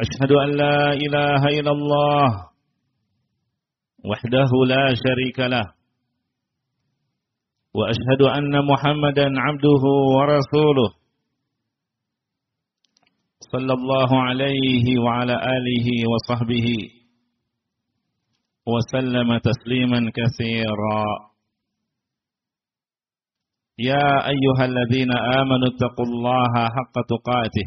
أشهد أن لا إله إلا الله وحده لا شريك له وأشهد أن محمدا عبده ورسوله. صلى الله عليه وعلى آله وصحبه وسلم تسليما كثيرا. يا أيها الذين آمنوا اتقوا الله حق تقاته.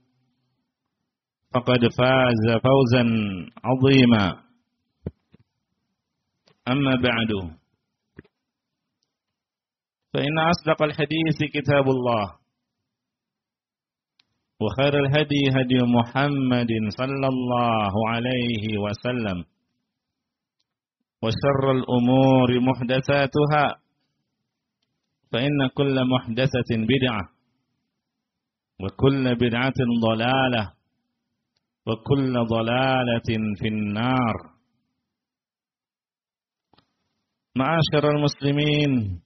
فقد فاز فوزا عظيما. أما بعد فإن أصدق الحديث كتاب الله وخير الهدي هدي محمد صلى الله عليه وسلم وشر الأمور محدثاتها فإن كل محدثة بدعة وكل بدعة ضلالة وكل ضلالة في النار معاشر المسلمين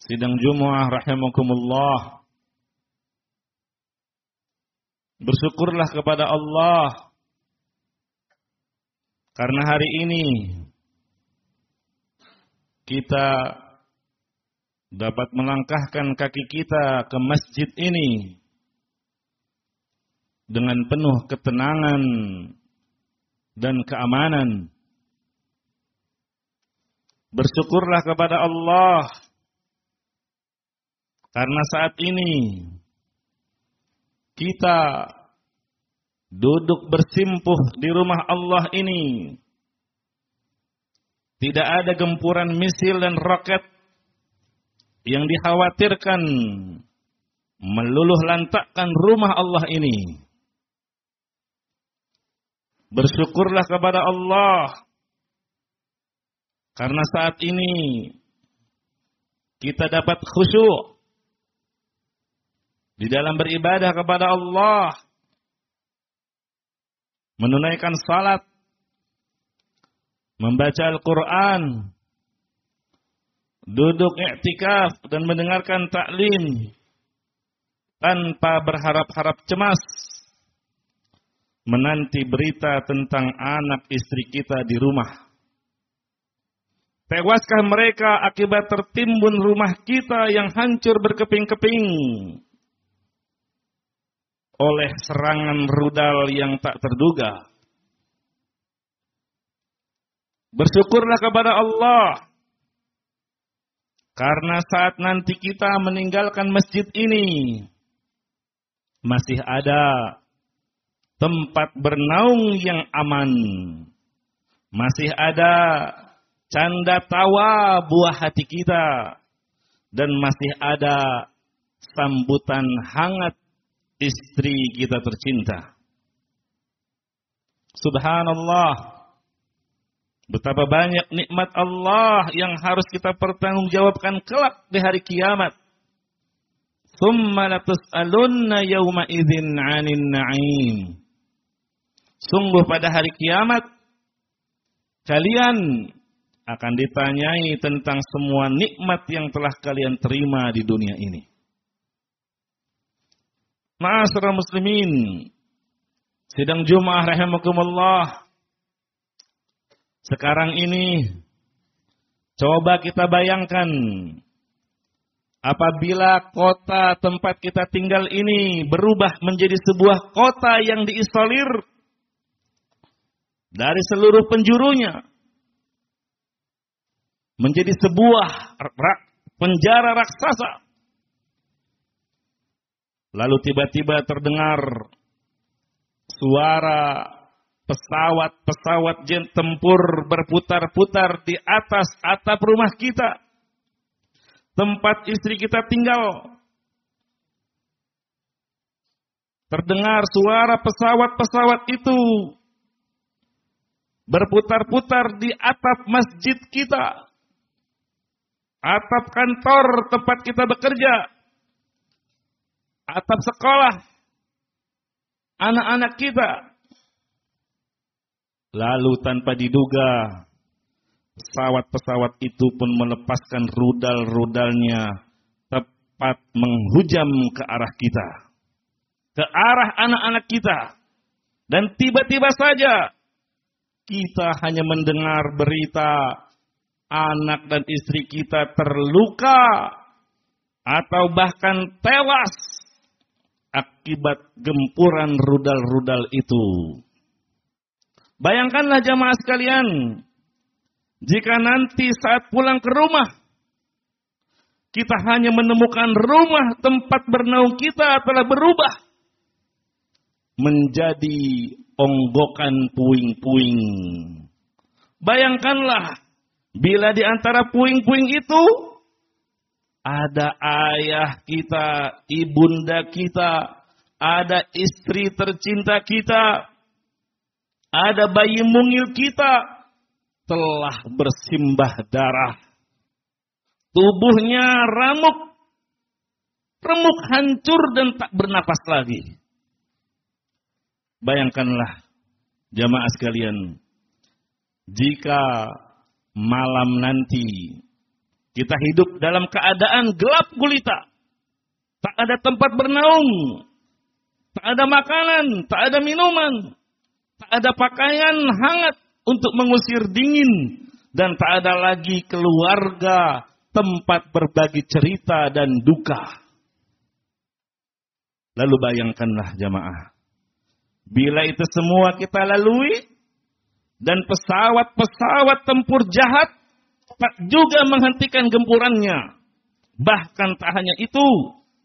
sidang Jumat rahimakumullah Bersyukurlah kepada Allah karena hari ini kita dapat melangkahkan kaki kita ke masjid ini dengan penuh ketenangan dan keamanan. Bersyukurlah kepada Allah karena saat ini kita duduk bersimpuh di rumah Allah ini tidak ada gempuran misil dan roket yang dikhawatirkan meluluh lantakkan rumah Allah ini. Bersyukurlah kepada Allah. Karena saat ini kita dapat khusyuk di dalam beribadah kepada Allah, menunaikan salat, membaca Al-Quran, duduk iktikaf dan mendengarkan taklim tanpa berharap-harap cemas menanti berita tentang anak istri kita di rumah. Tewaskah mereka akibat tertimbun rumah kita yang hancur berkeping-keping oleh serangan rudal yang tak terduga? Bersyukurlah kepada Allah karena saat nanti kita meninggalkan masjid ini masih ada tempat bernaung yang aman. Masih ada canda tawa buah hati kita dan masih ada sambutan hangat istri kita tercinta. Subhanallah. Betapa banyak nikmat Allah yang harus kita pertanggungjawabkan kelak di hari kiamat. Thumma latus'alunna yawma idzin 'anil na'im. Sungguh pada hari kiamat kalian akan ditanyai tentang semua nikmat yang telah kalian terima di dunia ini. Ma'asyiral muslimin, sidang Jumat rahimakumullah. Sekarang ini coba kita bayangkan apabila kota tempat kita tinggal ini berubah menjadi sebuah kota yang diisolir dari seluruh penjurunya menjadi sebuah penjara raksasa. Lalu tiba-tiba terdengar suara pesawat-pesawat jet tempur berputar-putar di atas atap rumah kita. Tempat istri kita tinggal. Terdengar suara pesawat-pesawat itu berputar-putar di atap masjid kita atap kantor tempat kita bekerja, atap sekolah, anak-anak kita. Lalu tanpa diduga, pesawat-pesawat itu pun melepaskan rudal-rudalnya tepat menghujam ke arah kita. Ke arah anak-anak kita. Dan tiba-tiba saja kita hanya mendengar berita anak dan istri kita terluka atau bahkan tewas akibat gempuran rudal-rudal itu. Bayangkanlah jamaah sekalian, jika nanti saat pulang ke rumah, kita hanya menemukan rumah tempat bernaung kita telah berubah menjadi onggokan puing-puing. Bayangkanlah Bila di antara puing-puing itu ada ayah kita, ibunda kita, ada istri tercinta kita, ada bayi mungil kita telah bersimbah darah. Tubuhnya ramuk, remuk hancur dan tak bernapas lagi. Bayangkanlah jamaah sekalian, jika malam nanti. Kita hidup dalam keadaan gelap gulita. Tak ada tempat bernaung. Tak ada makanan, tak ada minuman. Tak ada pakaian hangat untuk mengusir dingin. Dan tak ada lagi keluarga, tempat berbagi cerita dan duka. Lalu bayangkanlah jamaah. Bila itu semua kita lalui, dan pesawat-pesawat tempur jahat juga menghentikan gempurannya. Bahkan tak hanya itu,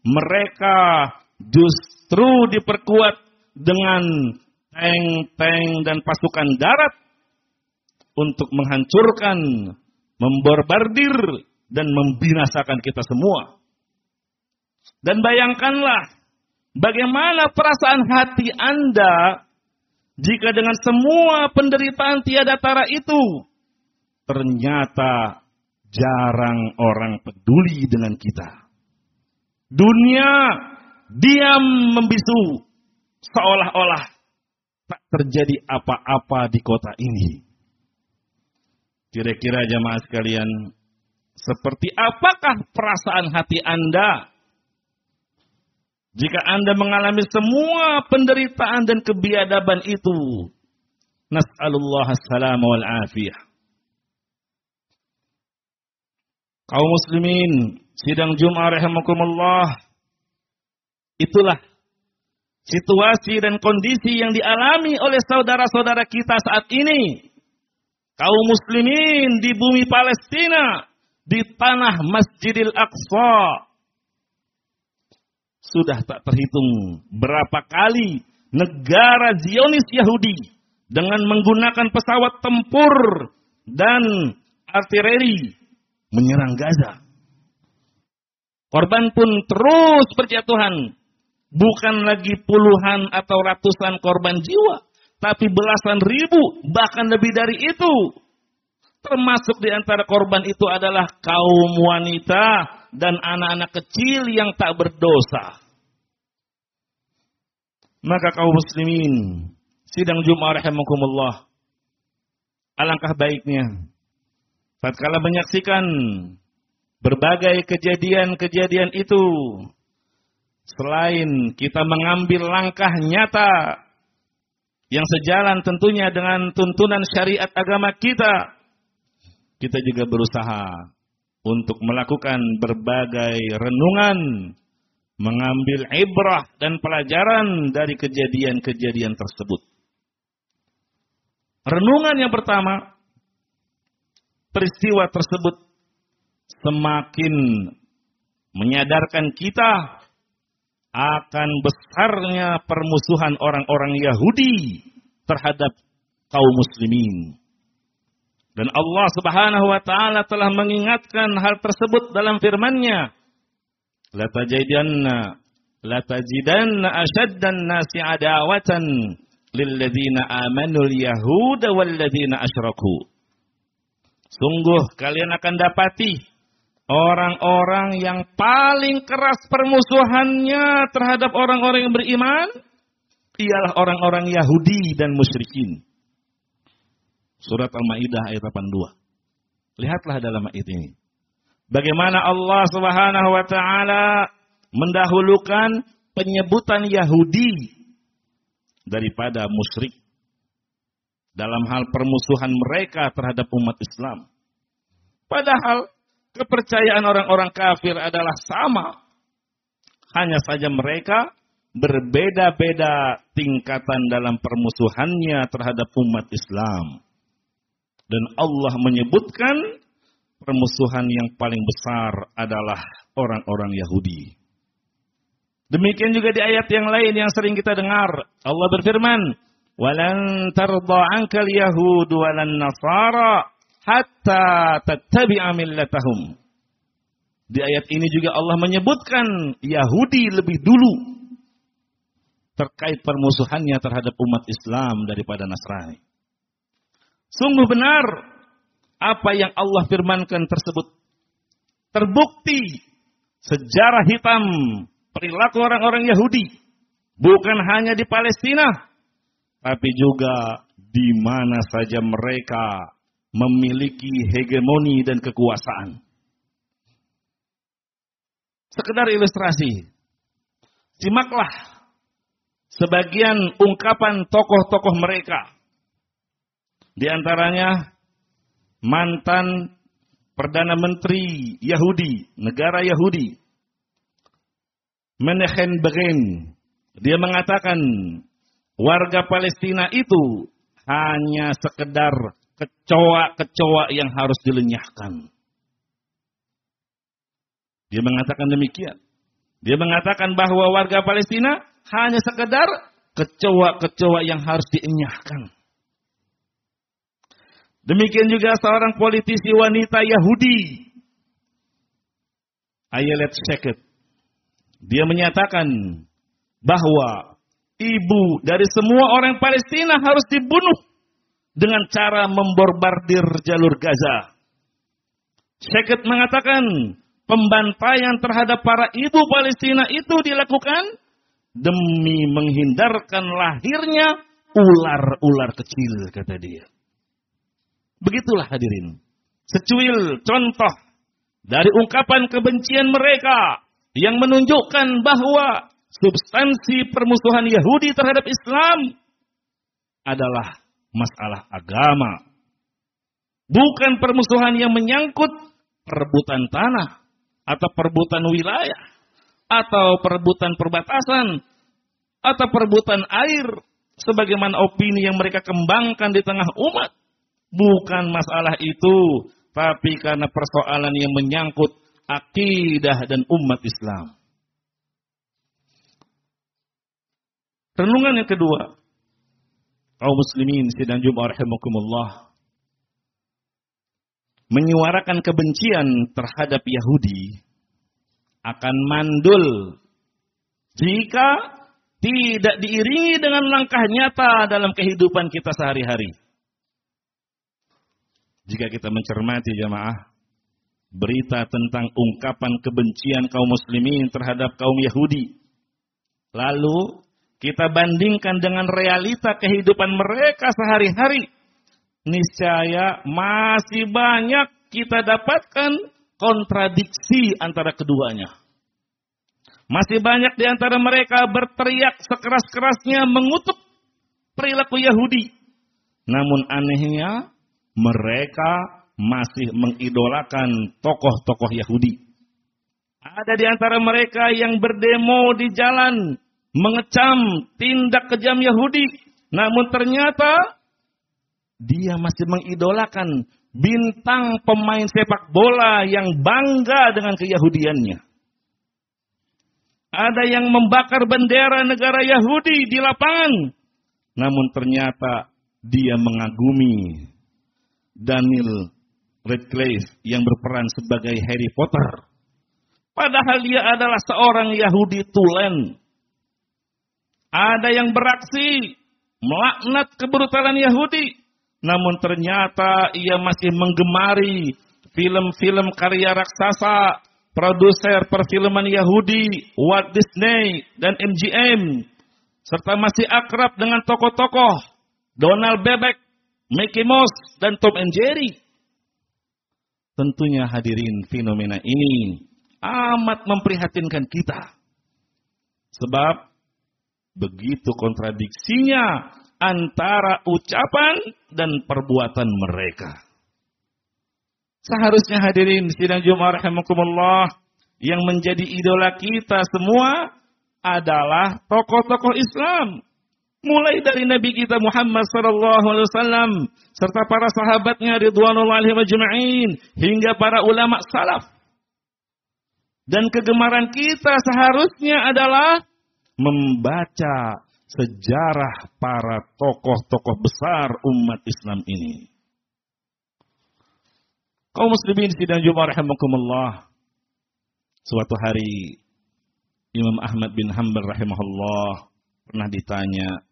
mereka justru diperkuat dengan tank-tank dan pasukan darat untuk menghancurkan, memborbardir, dan membinasakan kita semua. Dan bayangkanlah bagaimana perasaan hati Anda jika dengan semua penderitaan tiada tara itu, ternyata jarang orang peduli dengan kita. Dunia diam membisu, seolah-olah tak terjadi apa-apa di kota ini. Kira-kira jamaah sekalian, seperti apakah perasaan hati Anda jika Anda mengalami semua penderitaan dan kebiadaban itu, nas'alullah assalam wal afiyah. Kaum muslimin, sidang Jum'ah rahimakumullah, itulah situasi dan kondisi yang dialami oleh saudara-saudara kita saat ini. Kaum muslimin di bumi Palestina, di tanah Masjidil Aqsa, sudah tak terhitung berapa kali negara Zionis Yahudi dengan menggunakan pesawat tempur dan artileri menyerang Gaza. Korban pun terus berjatuhan. Bukan lagi puluhan atau ratusan korban jiwa. Tapi belasan ribu, bahkan lebih dari itu. Termasuk di antara korban itu adalah kaum wanita dan anak-anak kecil yang tak berdosa. Maka kaum muslimin, sidang Jumat rahimakumullah. Alangkah baiknya tatkala menyaksikan berbagai kejadian-kejadian itu selain kita mengambil langkah nyata yang sejalan tentunya dengan tuntunan syariat agama kita kita juga berusaha untuk melakukan berbagai renungan mengambil ibrah dan pelajaran dari kejadian-kejadian tersebut renungan yang pertama peristiwa tersebut semakin menyadarkan kita akan besarnya permusuhan orang-orang Yahudi terhadap kaum muslimin. Dan Allah Subhanahu wa taala telah mengingatkan hal tersebut dalam firman-Nya. La tajidanna la tajidanna ashaddan nasi adawatan lil ladzina amanu al yahuda wal ladzina asyraku. Sungguh kalian akan dapati orang-orang yang paling keras permusuhannya terhadap orang-orang yang beriman ialah orang-orang Yahudi dan musyrikin. Surat Al-Maidah ayat 82. Lihatlah dalam ayat ini. Bagaimana Allah Subhanahu wa taala mendahulukan penyebutan Yahudi daripada musyrik dalam hal permusuhan mereka terhadap umat Islam. Padahal kepercayaan orang-orang kafir adalah sama. Hanya saja mereka berbeda-beda tingkatan dalam permusuhannya terhadap umat Islam. Dan Allah menyebutkan permusuhan yang paling besar adalah orang-orang Yahudi. Demikian juga di ayat yang lain yang sering kita dengar. Allah berfirman, Walan tarda ankal Yahud walan Nasara hatta tattabi'a millatahum. Di ayat ini juga Allah menyebutkan Yahudi lebih dulu terkait permusuhannya terhadap umat Islam daripada Nasrani. Sungguh benar apa yang Allah firmankan tersebut terbukti sejarah hitam perilaku orang-orang Yahudi bukan hanya di Palestina tapi juga di mana saja mereka memiliki hegemoni dan kekuasaan. Sekedar ilustrasi, simaklah sebagian ungkapan tokoh-tokoh mereka. Di antaranya mantan Perdana Menteri Yahudi, negara Yahudi, Menachem Begin. Dia mengatakan warga Palestina itu hanya sekedar kecoa-kecoa yang harus dilenyahkan. Dia mengatakan demikian. Dia mengatakan bahwa warga Palestina hanya sekedar kecoa-kecoa yang harus dienyahkan. Demikian juga seorang politisi wanita Yahudi. Ayelet Sheket. Dia menyatakan bahwa ibu dari semua orang Palestina harus dibunuh dengan cara memborbardir jalur Gaza. Syeket mengatakan pembantaian terhadap para ibu Palestina itu dilakukan demi menghindarkan lahirnya ular-ular kecil kata dia. Begitulah hadirin. Secuil contoh dari ungkapan kebencian mereka yang menunjukkan bahwa substansi permusuhan Yahudi terhadap Islam adalah masalah agama. Bukan permusuhan yang menyangkut perebutan tanah atau perebutan wilayah atau perebutan perbatasan atau perebutan air sebagaimana opini yang mereka kembangkan di tengah umat. Bukan masalah itu, tapi karena persoalan yang menyangkut akidah dan umat Islam. Renungan yang kedua. Kaum muslimin sidang Jumat rahimakumullah menyuarakan kebencian terhadap Yahudi akan mandul jika tidak diiringi dengan langkah nyata dalam kehidupan kita sehari-hari. Jika kita mencermati jamaah berita tentang ungkapan kebencian kaum muslimin terhadap kaum Yahudi, lalu kita bandingkan dengan realita kehidupan mereka sehari-hari, niscaya masih banyak kita dapatkan kontradiksi antara keduanya. Masih banyak di antara mereka berteriak sekeras-kerasnya mengutuk perilaku Yahudi. Namun anehnya mereka masih mengidolakan tokoh-tokoh Yahudi. Ada di antara mereka yang berdemo di jalan mengecam tindak kejam Yahudi. Namun ternyata dia masih mengidolakan bintang pemain sepak bola yang bangga dengan keyahudiannya. Ada yang membakar bendera negara Yahudi di lapangan. Namun ternyata dia mengagumi Daniel Radcliffe yang berperan sebagai Harry Potter. Padahal dia adalah seorang Yahudi tulen. Ada yang beraksi melaknat kebrutalan Yahudi. Namun ternyata ia masih menggemari film-film karya raksasa, produser perfilman Yahudi, Walt Disney, dan MGM. Serta masih akrab dengan tokoh-tokoh Donald Bebek, Mickey Mouse, dan Tom and Jerry. Tentunya hadirin fenomena ini amat memprihatinkan kita. Sebab begitu kontradiksinya antara ucapan dan perbuatan mereka. Seharusnya hadirin sidang Jumat rahimakumullah yang menjadi idola kita semua adalah tokoh-tokoh Islam. Mulai dari Nabi kita Muhammad sallallahu alaihi wasallam serta para sahabatnya ridwanullah alaihim ajma'in hingga para ulama salaf. Dan kegemaran kita seharusnya adalah membaca sejarah para tokoh-tokoh besar umat Islam ini. Kaum muslimin sidang Jumat rahimakumullah. Suatu hari Imam Ahmad bin Hanbal rahimahullah pernah ditanya,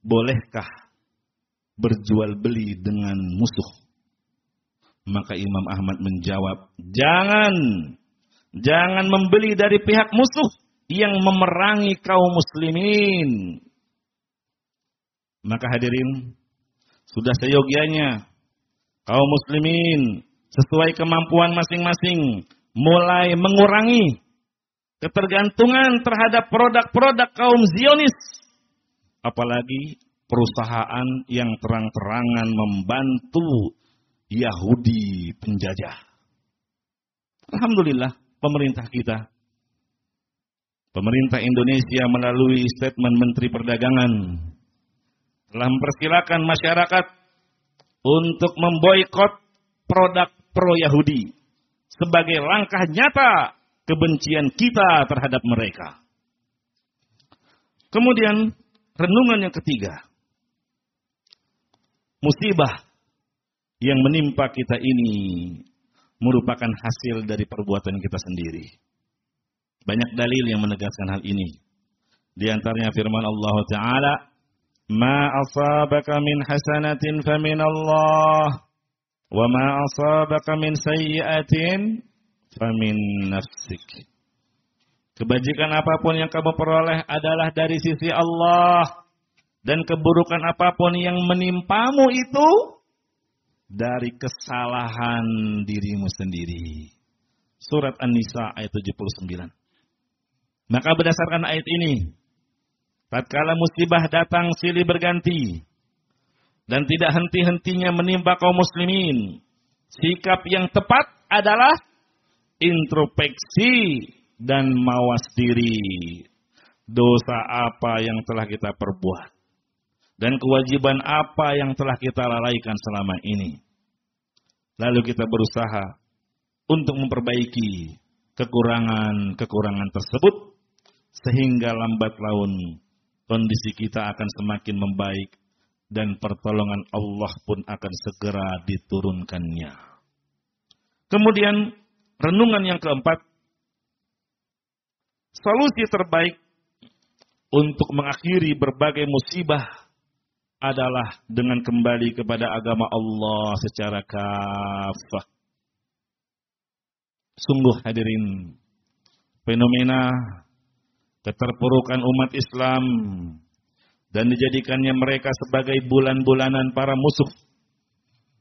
"Bolehkah berjual beli dengan musuh?" Maka Imam Ahmad menjawab, "Jangan. Jangan membeli dari pihak musuh yang memerangi kaum muslimin." Maka hadirin, sudah seyogianya kaum muslimin sesuai kemampuan masing-masing mulai mengurangi ketergantungan terhadap produk-produk kaum Zionis. Apalagi perusahaan yang terang-terangan membantu Yahudi penjajah. Alhamdulillah pemerintah kita. Pemerintah Indonesia melalui statement Menteri Perdagangan telah mempersilakan masyarakat untuk memboikot produk pro-Yahudi sebagai langkah nyata kebencian kita terhadap mereka. Kemudian renungan yang ketiga. Musibah yang menimpa kita ini merupakan hasil dari perbuatan kita sendiri. Banyak dalil yang menegaskan hal ini. Di antaranya firman Allah Ta'ala, Ma asabaka min hasanatin famin Allah, wa ma asabaka min sayyiatin famin nafsik. Kebajikan apa pun yang kamu peroleh adalah dari sisi Allah. Dan keburukan apa pun yang menimpamu itu dari kesalahan dirimu sendiri. Surat An-Nisa ayat 79. Maka berdasarkan ayat ini, tatkala musibah datang silih berganti dan tidak henti-hentinya menimpa kaum muslimin, sikap yang tepat adalah introspeksi dan mawas diri. Dosa apa yang telah kita perbuat. Dan kewajiban apa yang telah kita lalaikan selama ini. Lalu kita berusaha untuk memperbaiki kekurangan-kekurangan tersebut. Sehingga lambat laun kondisi kita akan semakin membaik. Dan pertolongan Allah pun akan segera diturunkannya. Kemudian Renungan yang keempat, solusi terbaik untuk mengakhiri berbagai musibah adalah dengan kembali kepada agama Allah secara kafah. Sungguh hadirin, fenomena keterpurukan umat Islam dan dijadikannya mereka sebagai bulan-bulanan para musuh.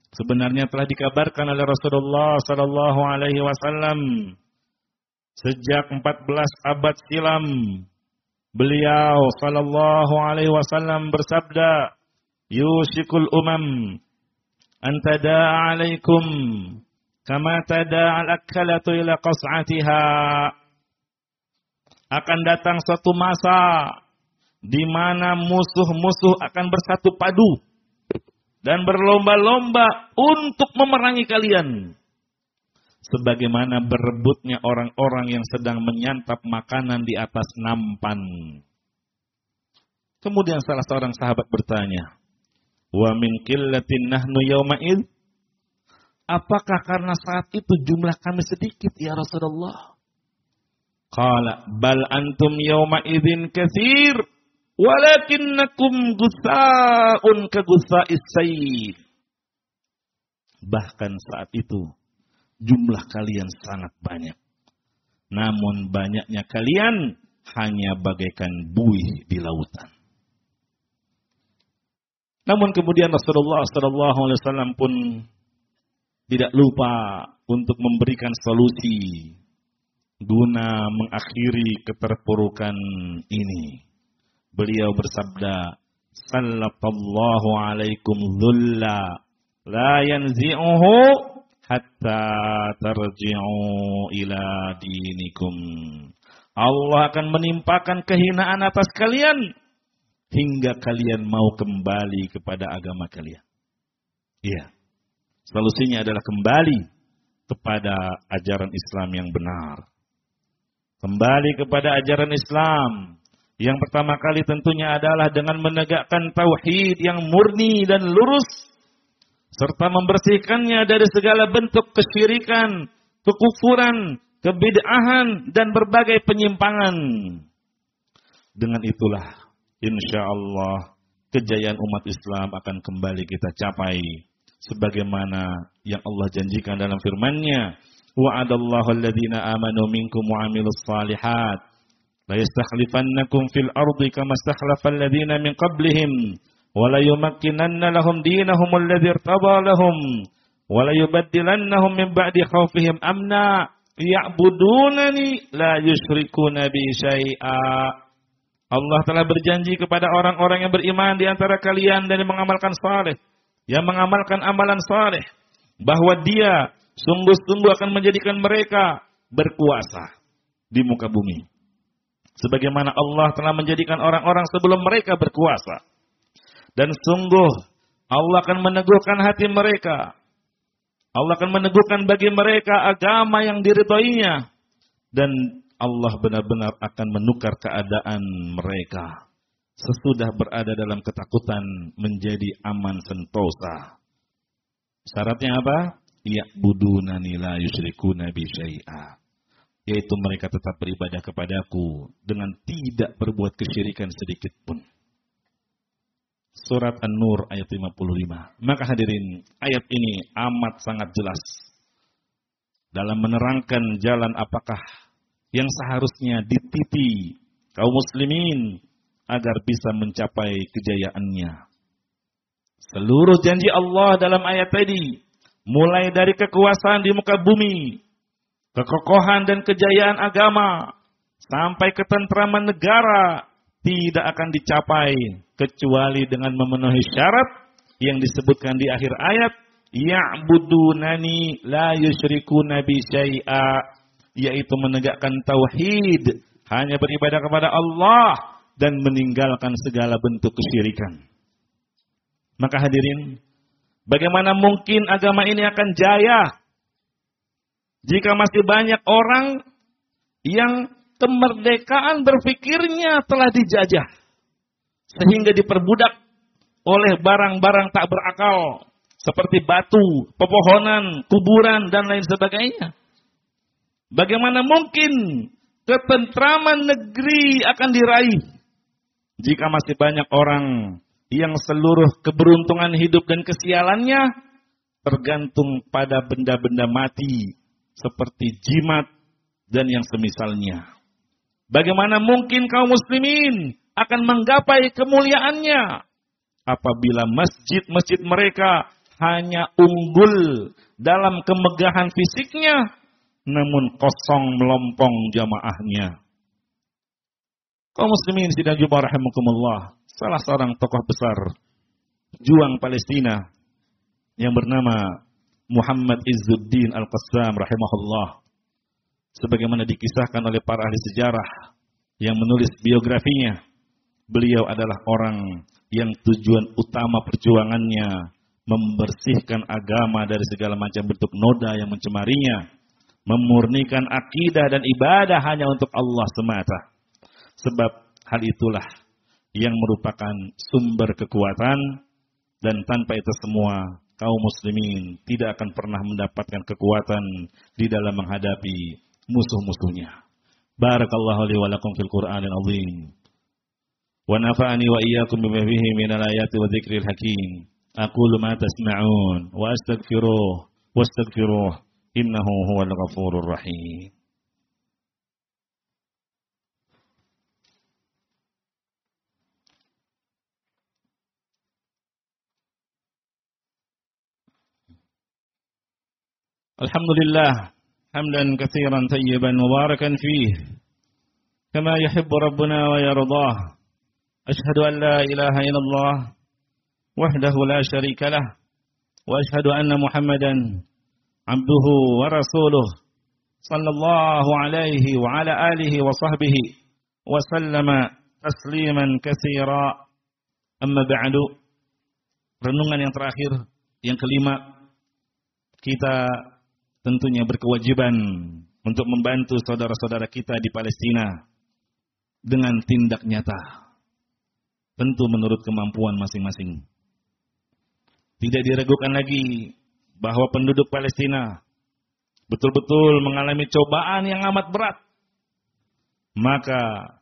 Sebenarnya telah dikabarkan oleh Rasulullah sallallahu alaihi wasallam sejak 14 abad silam beliau sallallahu alaihi wasallam bersabda yushikul umam an tada'a alaikum kama tada'a al-akalatu ila qas'atiha akan datang suatu masa di mana musuh-musuh akan bersatu padu dan berlomba-lomba untuk memerangi kalian. Sebagaimana berebutnya orang-orang yang sedang menyantap makanan di atas nampan. Kemudian salah seorang sahabat bertanya, "Wa min qillatin nahnu yauma'id?" Apakah karena saat itu jumlah kami sedikit ya Rasulullah? Qala bal antum yawma idzin katsir walakinnakum gusaun ka gusais. Bahkan saat itu jumlah kalian sangat banyak. Namun banyaknya kalian hanya bagaikan buih di lautan. Namun kemudian Rasulullah Sallallahu Alaihi Wasallam pun tidak lupa untuk memberikan solusi guna mengakhiri keterpurukan ini. Beliau bersabda, Sallallahu alaikum dhulla la yanzi'uhu hatta tarji'u ila dinikum. Allah akan menimpakan kehinaan atas kalian hingga kalian mau kembali kepada agama kalian. Iya. Solusinya adalah kembali kepada ajaran Islam yang benar. Kembali kepada ajaran Islam. Yang pertama kali tentunya adalah dengan menegakkan tauhid yang murni dan lurus serta membersihkannya dari segala bentuk kesyirikan, kekufuran, kebid'ahan dan berbagai penyimpangan. Dengan itulah insya Allah kejayaan umat Islam akan kembali kita capai sebagaimana yang Allah janjikan dalam firman-Nya wa'adallahu alladhina amanu minkum wa 'amilus salihat la yastakhlifannakum fil ardi kama istakhlafa alladhina min qablihim yumakkinanna lahum dinahum alladhi irtada lahum wa la yubaddilannahum min ba'di khawfihim amna ya'budunani la yusyrikuna bi syai'a Allah telah berjanji kepada orang-orang yang beriman di antara kalian dan yang mengamalkan saleh yang mengamalkan amalan saleh bahwa dia sungguh-sungguh akan menjadikan mereka berkuasa di muka bumi. Sebagaimana Allah telah menjadikan orang-orang sebelum mereka berkuasa. Dan sungguh Allah akan meneguhkan hati mereka. Allah akan meneguhkan bagi mereka agama yang diridhoinya. Dan Allah benar-benar akan menukar keadaan mereka. Sesudah berada dalam ketakutan menjadi aman sentosa. Syaratnya apa? ya'budunani la yusyrikuna bi syai'a yaitu mereka tetap beribadah kepadaku dengan tidak berbuat kesyirikan sedikit pun. Surat An-Nur ayat 55. Maka hadirin, ayat ini amat sangat jelas dalam menerangkan jalan apakah yang seharusnya dititi kaum muslimin agar bisa mencapai kejayaannya. Seluruh janji Allah dalam ayat tadi mulai dari kekuasaan di muka bumi, kekokohan dan kejayaan agama, sampai ketentraman negara tidak akan dicapai kecuali dengan memenuhi syarat yang disebutkan di akhir ayat ya'budunani la yusyriku nabi syai'a yaitu menegakkan tauhid hanya beribadah kepada Allah dan meninggalkan segala bentuk kesyirikan. Maka hadirin, Bagaimana mungkin agama ini akan jaya jika masih banyak orang yang kemerdekaan berpikirnya telah dijajah sehingga diperbudak oleh barang-barang tak berakal seperti batu, pepohonan, kuburan dan lain sebagainya. Bagaimana mungkin ketentraman negeri akan diraih jika masih banyak orang yang seluruh keberuntungan hidup dan kesialannya tergantung pada benda-benda mati seperti jimat dan yang semisalnya. Bagaimana mungkin kaum muslimin akan menggapai kemuliaannya apabila masjid-masjid mereka hanya unggul dalam kemegahan fisiknya namun kosong melompong jamaahnya. Kaum muslimin sidang jumpa rahimakumullah, salah seorang tokoh besar juang Palestina yang bernama Muhammad Izzuddin Al-Qassam rahimahullah sebagaimana dikisahkan oleh para ahli sejarah yang menulis biografinya. Beliau adalah orang yang tujuan utama perjuangannya membersihkan agama dari segala macam bentuk noda yang mencemarinya, memurnikan akidah dan ibadah hanya untuk Allah semata. Sebab hal itulah yang merupakan sumber kekuatan dan tanpa itu semua kaum muslimin tidak akan pernah mendapatkan kekuatan di dalam menghadapi musuh-musuhnya. Barakallahu li wa lakum fil Qur'anil azim. ونفعني وإياكم بما فيه من الآيات وذكر الحكيم. أقول ما تسمعون وأستغفروه واستغفروه إنه هو الغفور الرحيم. الحمد لله حمدا كثيرا طيبا مباركا فيه كما يحب ربنا ويرضاه أشهد أن لا إله إلا الله وحده لا شريك له وأشهد أن محمدا عبده ورسوله صلى الله عليه وعلى آله وصحبه وسلم تسليما كثيرا. أما بعد renungan yang terakhir yang kelima kita tentunya berkewajiban untuk membantu saudara-saudara kita di Palestina dengan tindak nyata. Tentu menurut kemampuan masing-masing. Tidak diragukan lagi bahwa penduduk Palestina betul-betul mengalami cobaan yang amat berat. Maka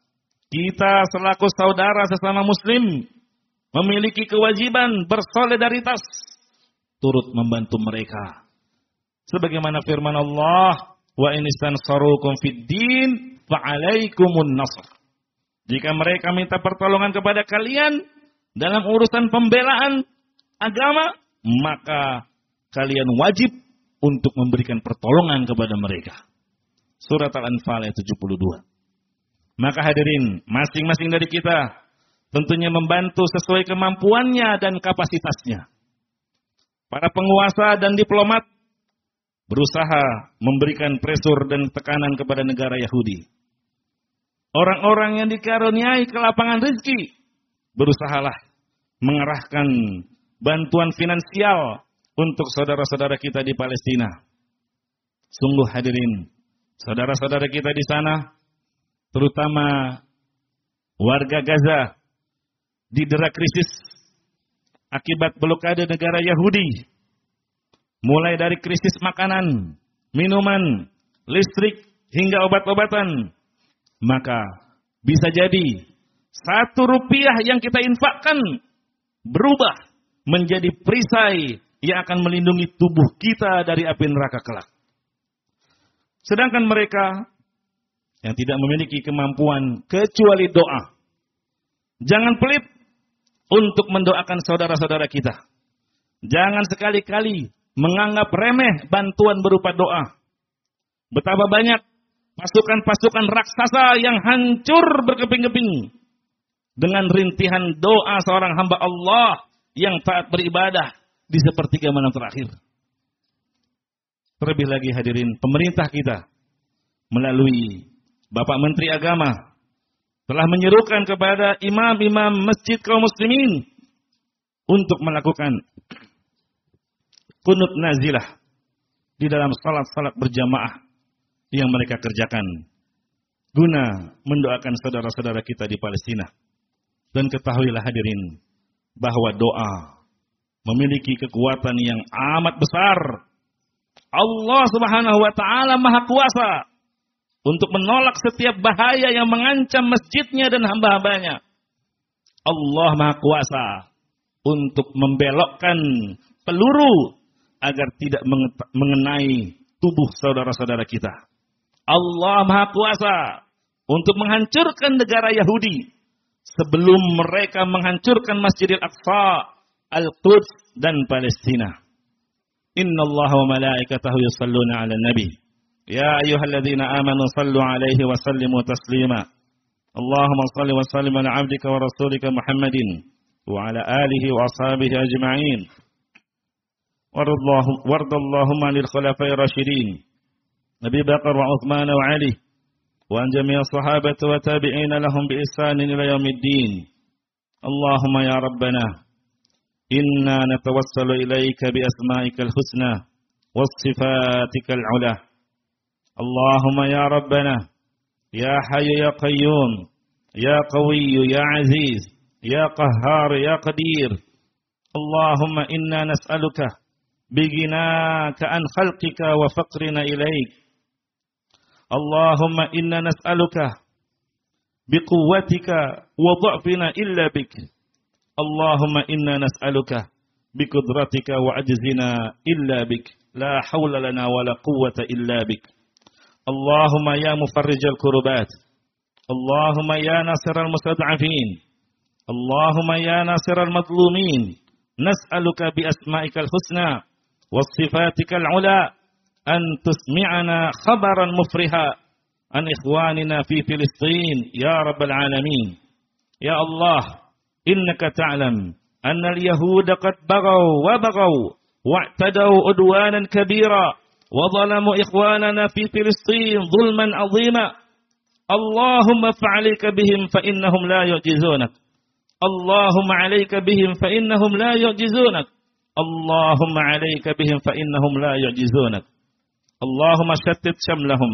kita selaku saudara sesama muslim memiliki kewajiban bersolidaritas turut membantu mereka Sebagaimana firman Allah, wa in istansarukum fid din nasr. Jika mereka minta pertolongan kepada kalian dalam urusan pembelaan agama, maka kalian wajib untuk memberikan pertolongan kepada mereka. Surat Al-Anfal ayat 72. Maka hadirin, masing-masing dari kita tentunya membantu sesuai kemampuannya dan kapasitasnya. Para penguasa dan diplomat berusaha memberikan presur dan tekanan kepada negara Yahudi. Orang-orang yang dikaruniai kelapangan rezeki berusahalah mengerahkan bantuan finansial untuk saudara-saudara kita di Palestina. Sungguh hadirin, saudara-saudara kita di sana, terutama warga Gaza, didera krisis akibat blokade negara Yahudi mulai dari krisis makanan, minuman, listrik, hingga obat-obatan, maka bisa jadi satu rupiah yang kita infakkan berubah menjadi perisai yang akan melindungi tubuh kita dari api neraka kelak. Sedangkan mereka yang tidak memiliki kemampuan kecuali doa. Jangan pelit untuk mendoakan saudara-saudara kita. Jangan sekali-kali menganggap remeh bantuan berupa doa. Betapa banyak pasukan-pasukan raksasa yang hancur berkeping-keping dengan rintihan doa seorang hamba Allah yang taat beribadah di sepertiga malam terakhir. Terlebih lagi hadirin pemerintah kita melalui Bapak Menteri Agama telah menyerukan kepada imam-imam masjid kaum muslimin untuk melakukan kunut nazilah di dalam salat-salat berjamaah yang mereka kerjakan guna mendoakan saudara-saudara kita di Palestina. Dan ketahuilah hadirin bahwa doa memiliki kekuatan yang amat besar. Allah Subhanahu wa taala Maha Kuasa untuk menolak setiap bahaya yang mengancam masjidnya dan hamba-hambanya. Allah Maha Kuasa untuk membelokkan peluru agar tidak mengenai tubuh saudara-saudara kita. Allah Maha Kuasa untuk menghancurkan negara Yahudi sebelum mereka menghancurkan Masjidil Aqsa, Al-Quds dan Palestina. Inna Allah wa malaikatahu yusalluna ala nabi. Ya ayyuhalladzina amanu sallu alaihi wa sallimu taslima. Allahumma salli wa sallim ala abdika wa rasulika Muhammadin wa ala alihi wa ashabihi ajma'in. اللهم عن الخلفاء الراشدين أبي بكر وعثمان وعلي وعن جميع الصحابة وتابعين لهم بإحسان إلى يوم الدين. اللهم يا ربنا إنا نتوسل إليك بأسمائك الحسنى وصفاتك العلى. اللهم يا ربنا يا حي يا قيوم يا قوي يا عزيز يا قهار يا قدير. اللهم إنا نسألك بغناك عن خلقك وفقرنا إليك. اللهم إنا نسألك بقوتك وضعفنا إلا بك. اللهم إنا نسألك بقدرتك وعجزنا إلا بك. لا حول لنا ولا قوة إلا بك. اللهم يا مفرج الكربات. اللهم يا ناصر المستضعفين. اللهم يا ناصر المظلومين. نسألك بأسمائك الحسنى وصفاتك العلى. أن تسمعنا خبرا مفرحا عن إخواننا في فلسطين يا رب العالمين. يا الله إنك تعلم أن اليهود قد بغوا وبغوا واعتدوا عدوانا كبيرا وظلموا إخواننا في فلسطين ظلما عظيما. اللهم فعليك بهم فإنهم لا يعجزونك. اللهم عليك بهم فإنهم لا يعجزونك. اللهم عليك بهم فإنهم لا يعجزونك. اللهم شتت شملهم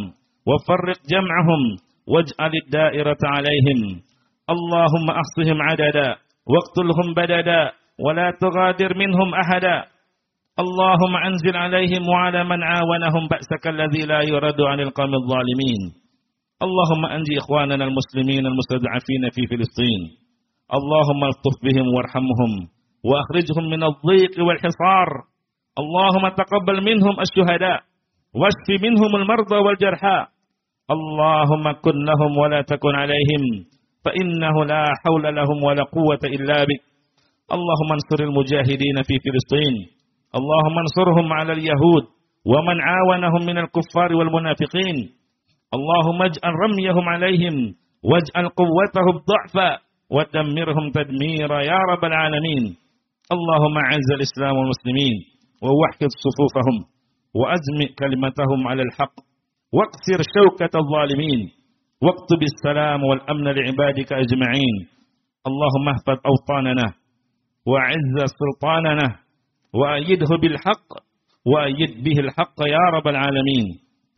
وفرق جمعهم واجعل الدائرة عليهم. اللهم أحصهم عددا واقتلهم بددا ولا تغادر منهم أحدا. اللهم أنزل عليهم وعلى من عاونهم بأسك الذي لا يرد عن القوم الظالمين. اللهم أنجي إخواننا المسلمين المستضعفين في فلسطين. اللهم الطف بهم وارحمهم وأخرجهم من الضيق والحصار. اللهم تقبل منهم الشهداء. واشف منهم المرضى والجرحى. اللهم كن لهم ولا تكن عليهم فإنه لا حول لهم ولا قوة إلا بك. اللهم انصر المجاهدين في فلسطين. اللهم انصرهم على اليهود ومن عاونهم من الكفار والمنافقين. اللهم اجعل رميهم عليهم واجعل قوتهم ضعفا ودمرهم تدميرا يا رب العالمين. اللهم اعز الإسلام والمسلمين ووحد صفوفهم. وأزمئ كلمتهم على الحق. واقصر شوكة الظالمين. واكتب السلام والأمن لعبادك أجمعين. اللهم اهفظ أوطاننا وأعز سلطاننا وأيده بالحق وأيد به الحق يا رب العالمين.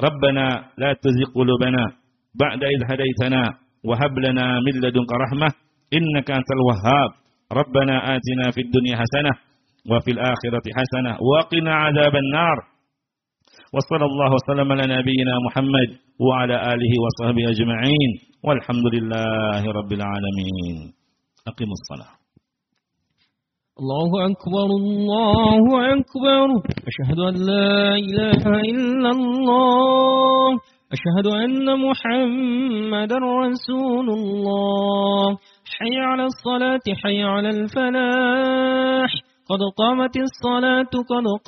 ربنا لا تزغ قلوبنا بعد إذ هديتنا وهب لنا من لدنك رحمة إنك أنت الوهاب. ربنا آتنا في الدنيا حسنة وفي الآخرة حسنة وقنا عذاب النار. وصلى الله وسلم على نبينا محمد وعلى آله وصحبه أجمعين والحمد لله رب العالمين. أقم الصلاة. الله أكبر الله أكبر. أشهد أن لا إله إلا الله. أشهد أن محمد رسول الله. حي على الصلاة حي على الفلاح. قد قامت الصلاة قد قامت